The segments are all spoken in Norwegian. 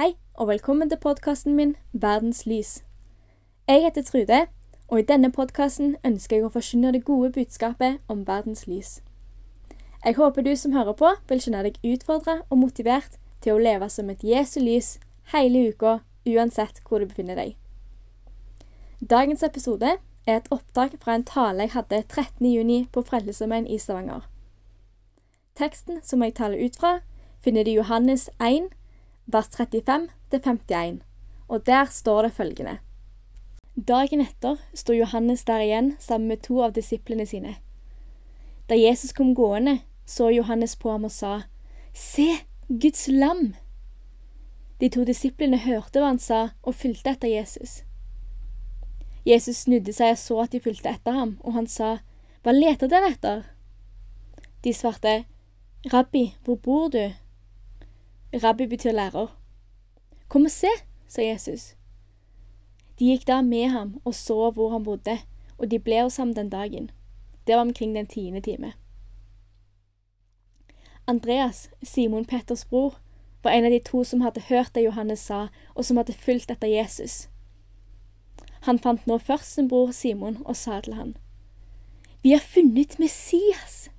Hei, og velkommen til podkasten min Verdens lys. Jeg heter Trude, og i denne podkasten ønsker jeg å forkynne det gode budskapet om verdens lys. Jeg håper du som hører på, vil kjenne deg utfordra og motivert til å leve som et Jesu lys hele uka, uansett hvor du befinner deg. Dagens episode er et opptak fra en tale jeg hadde 13.6 på Frelsesarmeen i Stavanger. Teksten som jeg taler ut fra, finner du i Johannes 1, vers 35-51, og der står det følgende. Dagen etter sto Johannes der igjen sammen med to av disiplene sine. Da Jesus kom gående, så Johannes på ham og sa, Se, Guds lam! De to disiplene hørte hva han sa, og fulgte etter Jesus. Jesus snudde seg og så at de fulgte etter ham, og han sa, Hva leter dere etter? De svarte, Rabbi, hvor bor du? Rabbi betyr lærer. Kom og se, sa Jesus. De gikk da med ham og så hvor han bodde, og de ble hos ham den dagen. Det var omkring den tiende time. Andreas, Simon Petters bror, var en av de to som hadde hørt det Johannes sa, og som hadde fulgt etter Jesus. Han fant nå først sin bror Simon og sa til han, Vi har funnet Messias!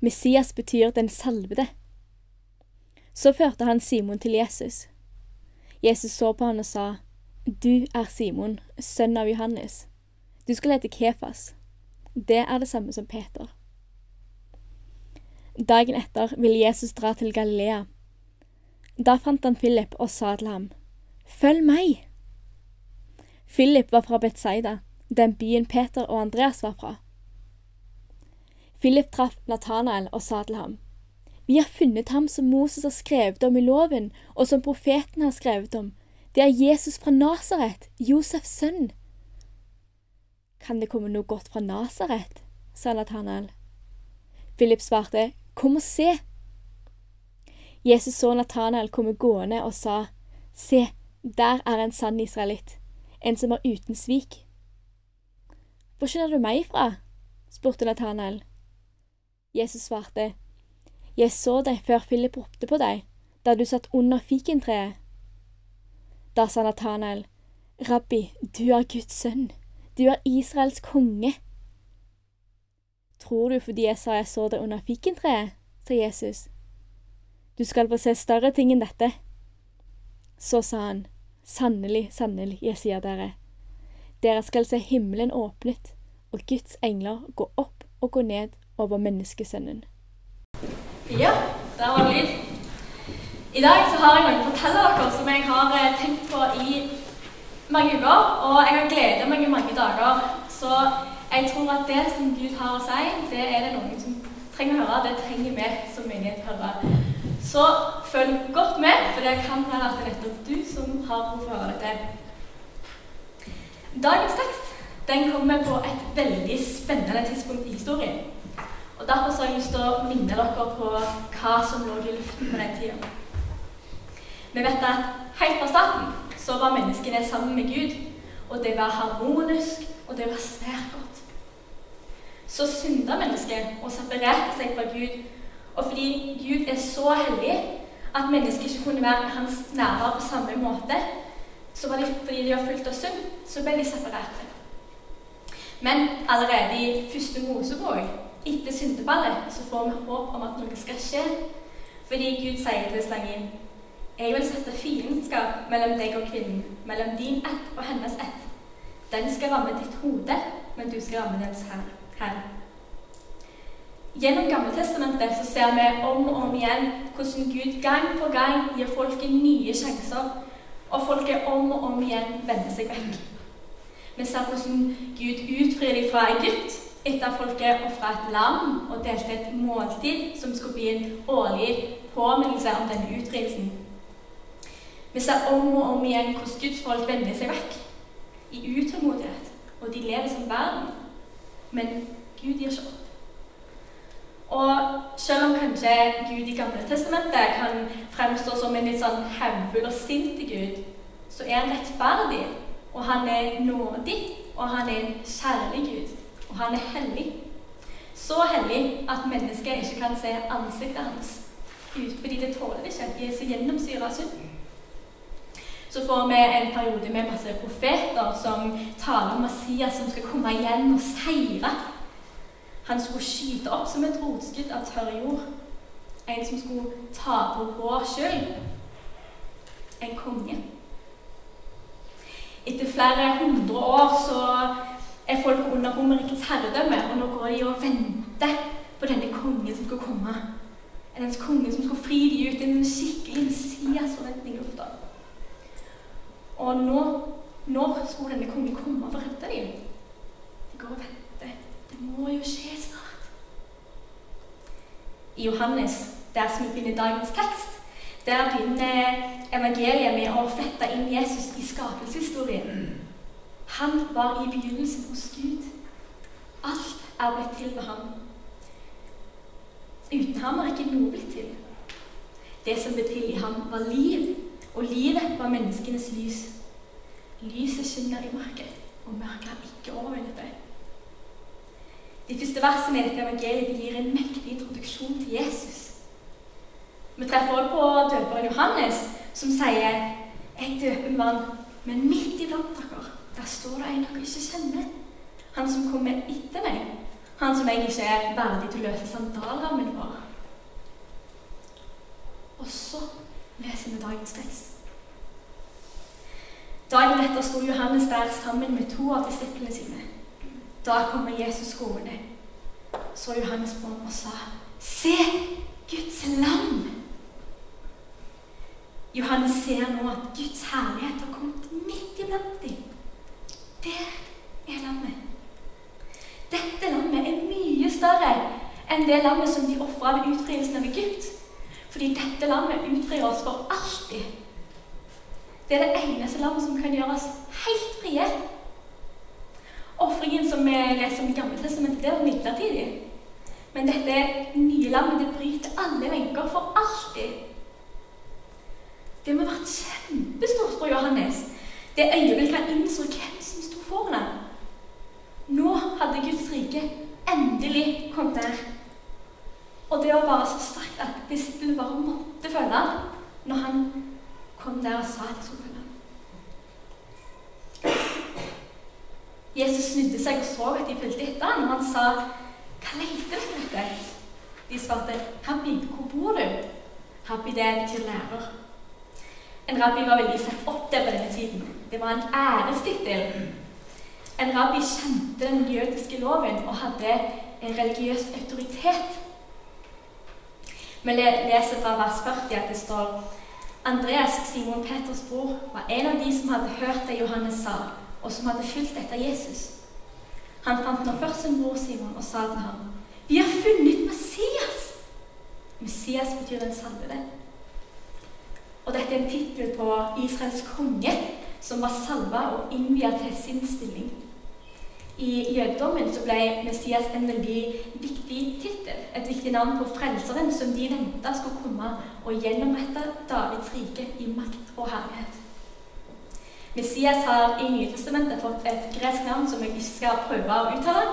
Messias betyr den salvede. Så førte han Simon til Jesus. Jesus så på han og sa, Du er Simon, sønn av Johannes. Du skal hete Kefas. Det er det samme som Peter. Dagen etter ville Jesus dra til Galilea. Da fant han Philip og sa til ham, Følg meg! Philip var fra Betzaida, den byen Peter og Andreas var fra. Philip traff Nathanael og sa til ham, Vi har funnet ham som Moses har skrevet om i loven, og som profeten har skrevet om. Det er Jesus fra Nasaret, Josefs sønn. Kan det komme noe godt fra Nasaret? sa Nathanael. Philip svarte, Kom og se. Jesus så Nathanael komme gående og sa, Se, der er en sann israelitt, en som er uten svik. Hvor kjenner du meg fra? spurte Nathanael. Jesus svarte, Jeg så deg før Philip ropte på deg, da du satt under fikentreet. Da sa Nathanael, Rabbi, du er Guds sønn, du er Israels konge. Tror du fordi jeg sa jeg så deg under fikentreet, sa Jesus. Du skal få se større ting enn dette. Så sa han, Sannelig, sannelig, jeg sier dere, dere skal se himmelen åpnet og Guds engler gå opp og gå ned over menneskesønnen. Ja, der var det lyd. I dag så har jeg noen fortelle dere som jeg har tenkt på i mange uker. Og jeg har gledet meg i mange dager. Så jeg tror at det som Gud har å si, det er det noen som trenger å høre. Det trenger vi som menighet å høre. Så følg godt med, for det kan være at det er nettopp du som har behov for å høre dette. Dagens tekst den kommer på et veldig spennende tidspunkt i historien. Og Derfor har jeg lyst til å minne dere på hva som lå i luften på den tida. Vi vet at helt fra starten så var menneskene sammen med Gud, og det var harmonisk, og det var svært godt. Så synda mennesket og separerte seg fra Gud og fordi Gud er så hellig at mennesket ikke kunne være hans nærvær på samme måte, så var de, fordi de var fulgt av synd, så ble de separerte. Men allerede i første Mosebok, etter syndefallet, så får vi håp om at noe skal skje. Fordi Gud sier til slangen jeg vil sette fiendskap mellom deg og kvinnen, mellom din ett og hennes ett. Den skal ramme ditt hode, men du skal ramme dens her.» Gjennom Gammeltestamentet så ser vi om og om igjen hvordan Gud gang på gang gir folket nye sjanser, og folket om og om igjen vender seg vekk. Vi ser hvordan Gud utfrir dem fra Egypt etter at folket ofra et lam og delte et måltid som skulle bli en årlig påminnelse om denne utfrielsen. Vi ser om og om igjen hvordan Guds folk vender seg vekk i utålmodighet, og de lever som verden. Men Gud gir ikke opp. Og selv om kanskje Gud i Gamle testamentet kan fremstå som en litt sånn hevnfull og sint Gud, så er han rettferdig, og han er nådig, og han er en kjærlig Gud, og han er hellig. Så hellig at mennesket ikke kan se ansiktet hans. ut fordi det tåler ikke. De er så gjennomsyra synd. Så får vi en periode med masse profeter som taler om Masias som skal komme igjen og seire. Han skulle skyte opp som et rotskudd av tørr jord. En som skulle ta på vår skyld. En konge. Etter flere hundre år så er folk under Romerrikets herredømme, og nå går de og venter på denne kongen som skal komme. En kongen som skal fri de ut. En skikkelig Messias-forventning i lufta. Og nå, når skulle denne kongen komme for å redde dem? De går og venter. Det må jo skje snart. I Johannes, der som vi finner dagens tekst, der begynner evangeliet med å flette inn Jesus i skapelseshistorien. Han var i begynnelsen hos Gud. Alt er blitt til ved ham. Uten ham er ikke noe blitt til. Det som ble til i ham, var liv, og livet var menneskenes lys. Lyset skinner i mørket, og mørket har ikke overvunnet det. De første versene i dette evangeliet gir en mektig introduksjon til Jesus. Vi treffer også på døperen Johannes, som sier 'Jeg døper med vann', men midt iblant dere, der står det en dere ikke kjenner. Han som kommer etter meg. Han som jeg ikke er verdig til å løse sandalrammen for. Og så leser vi dagens tekst. Dagen etter sto Johannes der sammen med to av disiplene sine. Da kommer Jesus gående. Så Johannes på ham og sa, 'Se, Guds lam!' Johannes ser nå at Guds herlighet har kommet midt iblant dem. Der er lammet. Dette lammet er mye større enn det lammet som de ofra ved utfrielsen av Egypt. Fordi dette lammet utfrir oss for alltid. Det er det eneste lammet som kan gjøre oss helt frie. Ofringen som vi leser om i Gammeltestamentet, det var midlertidig. Men dette nye lammet det bryter alle lenker for alltid. Det må ha vært kjempestort for Johannes. Det øyeblikket han innså hvem som sto foran ham. Nå hadde Guds rike endelig kommet der. Og det var bare så sterkt at disiplene bare måtte følge ham når han kom der og sa at de skulle følge ham. Jesus snudde seg og så at de fulgte etter ham, og han sa, 'Hva leter dere etter?' De svarte, 'Rabbi, hvor bor du?' Rabbi, det betyr lærer. En rabbi var veldig sett opp der på denne tiden. Det var en ærestittel. En rabbi kjente den jødiske loven og hadde en religiøs autoritet. Vi leser fra vers 40 at det står Andreas, Simon Peters bror, var en av de som hadde hørt det Johannes sa, og som hadde fulgt etter Jesus. Han fant nå først sin bror Simon og sa til ham, 'Vi har funnet Messias!' Messias betyr den salvede. Og dette er en tittel på Israels konge, som var salva og innvia til sin stilling. I jødedommen så ble Messias en veldig viktig tittel, et viktig navn på frelseren som de venta skulle komme og gjennomrette Davids rike i makt og herlighet. Messias har i Nytestamentet fått et gresk navn som jeg ikke skal prøve å uttale,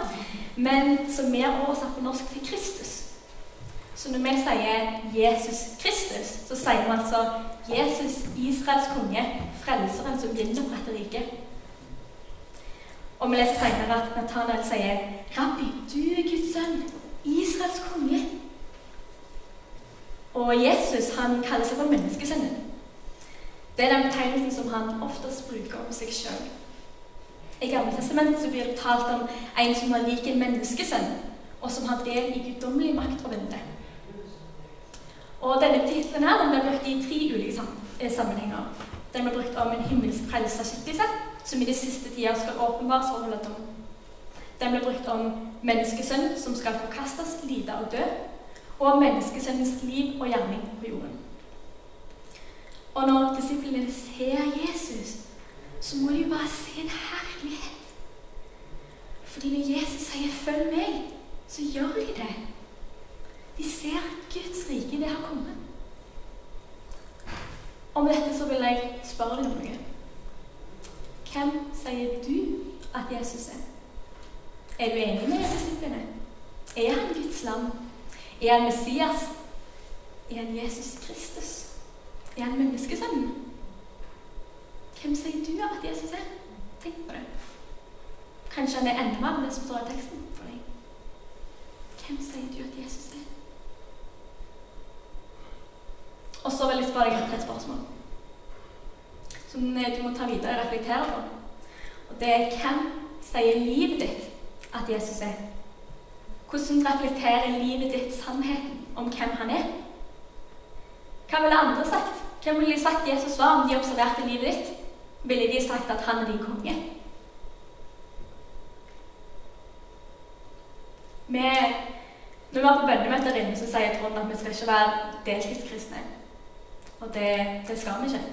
men som er oversatt på norsk til Kristus. Så når vi sier Jesus Kristus, så sier vi altså Jesus, Israels konge, frelseren som gjenoppretter riket. Og vi leser senere at Nathanael sier, 'Rabbi, du er Guds sønn, Israels konge.' Og Jesus han kaller seg for menneskesønnen. Det er den betegnelsen som han oftest bruker om seg sjøl. I Gammeltestamentet blir det talt om en som var lik en menneskesønn, og som har del i guddommelig makt og velde. Og denne tittelen her, den ble brukt i tre ulike eh, sammenhenger. Den ble brukt om en himmelsk frelserskikkelse, som i de siste tider skal åpenbares og holde dom. Den ble brukt om menneskesønnen som skal forkastes, lide og dø, og om menneskesønnens liv og gjerning på jorden. Og når disiplene ser Jesus, så må de jo bare se en herlighet. Fordi når Jesus sier 'følg meg', så gjør de det. De ser at Guds rike, det har kommet. Om dette så vil jeg spørre deg om noe. Hvem sier du at Jesus er? Er du enig med disiplene? Er han Guds lam? Er han Messias? Er han Jesus Kristus? Er han menneskesønnen? Hvem sier du at Jesus er? Tenk på det. Kanskje han er enda mer enn det som står i teksten for deg. Hvem sier du at Jesus er? Og så vil jeg spørre deg et spørsmål som du må ta videre og reflektere på. Og det er hvem sier livet ditt at Jesus er? Hvordan reflekterer livet ditt sannheten om hvem han er? Hva ville andre sagt? Hvem ville de sagt Jesus var om de observerte livet ditt? Ville de sagt at han er din konge? Vi, når vi var på bønnemøte der inne, så sier Trond at vi skal ikke være deltidskristne. Og det, det skal vi ikke.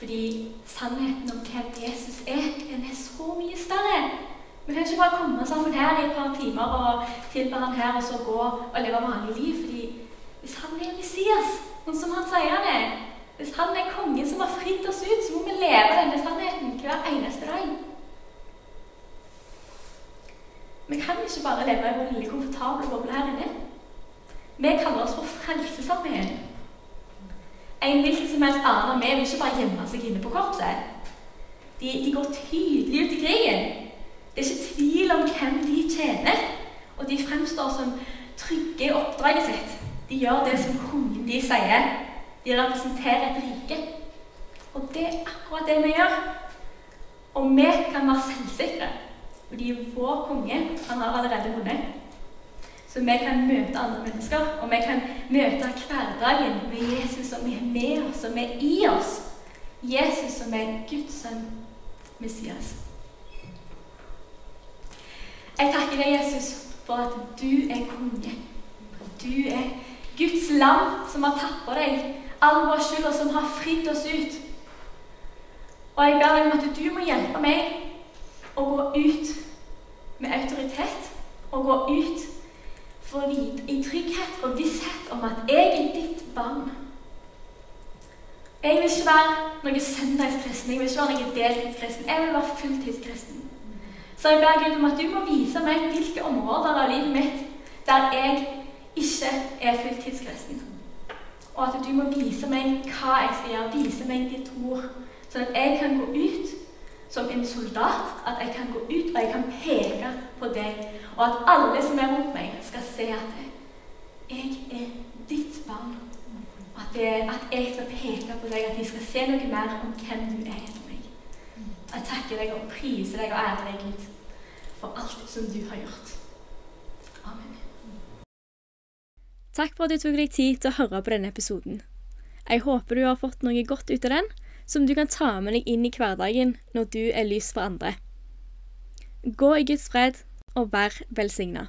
Fordi sannheten om hvem Jesus er, den er så mye større. Vi kan ikke bare komme sammen her i et par timer og tilbe han her og så gå og leve vanlig liv. fordi hvis han er Messias, sånn som han sier han er, hvis han er kongen som har fridd oss ut, så må vi leve denne sannheten hver eneste dag. Vi kan ikke bare leve i vår lille, komfortable boble her inne. Vi kaller oss for Frelsesarmeen. En hvilken som helst annen armé vil ikke bare gjemme seg inne på korpset. De, de, går tydelig ut i krigen. Det er ikke tvil om hvem de tjener. Og de fremstår som trygge i oppdraget sitt. De gjør det som kongen de sier. De representerer et rike. Og det er akkurat det vi gjør. Og vi kan være selvsikre. Fordi vår konge han har allerede vunnet. Så vi kan møte andre mennesker, og vi kan møte hverdagen med Jesus som er med oss, som er i oss. Jesus som er Guds sønn, Messias. Jeg takker deg, Jesus, for at du er konge. Du er Guds lam som har tatt på deg all vår skyld, og som har fridd oss ut. Og jeg ber deg om at du må hjelpe meg å gå ut med autoritet og gå ut for å vite, i trygghet og visshet om at jeg er ditt barn. Jeg vil ikke være noen søndagskristen, jeg vil ikke være noen deltidskristen. Jeg vil være fulltidskristen. Så jeg ber Gud om at du må vise meg hvilke områder av livet mitt der jeg ikke er fulltidskristen. Og at du må vise meg hva jeg skal gjøre, vise meg ditt ord, sånn at jeg kan gå ut som en soldat at jeg kan gå ut og jeg kan peke på deg, og at alle som er rundt meg, skal se at jeg er ditt barn. At, det, at jeg skal peke på deg, at de skal se noe mer om hvem du er gjennom meg. Jeg takker deg og priser deg og ærer deg, Gud, for alt som du har gjort. Amen. Takk for at du tok deg tid til å høre på denne episoden. Jeg håper du har fått noe godt ut av den, som du kan ta med deg inn i hverdagen når du er lys for andre. Gå i Guds fred og vær velsigna.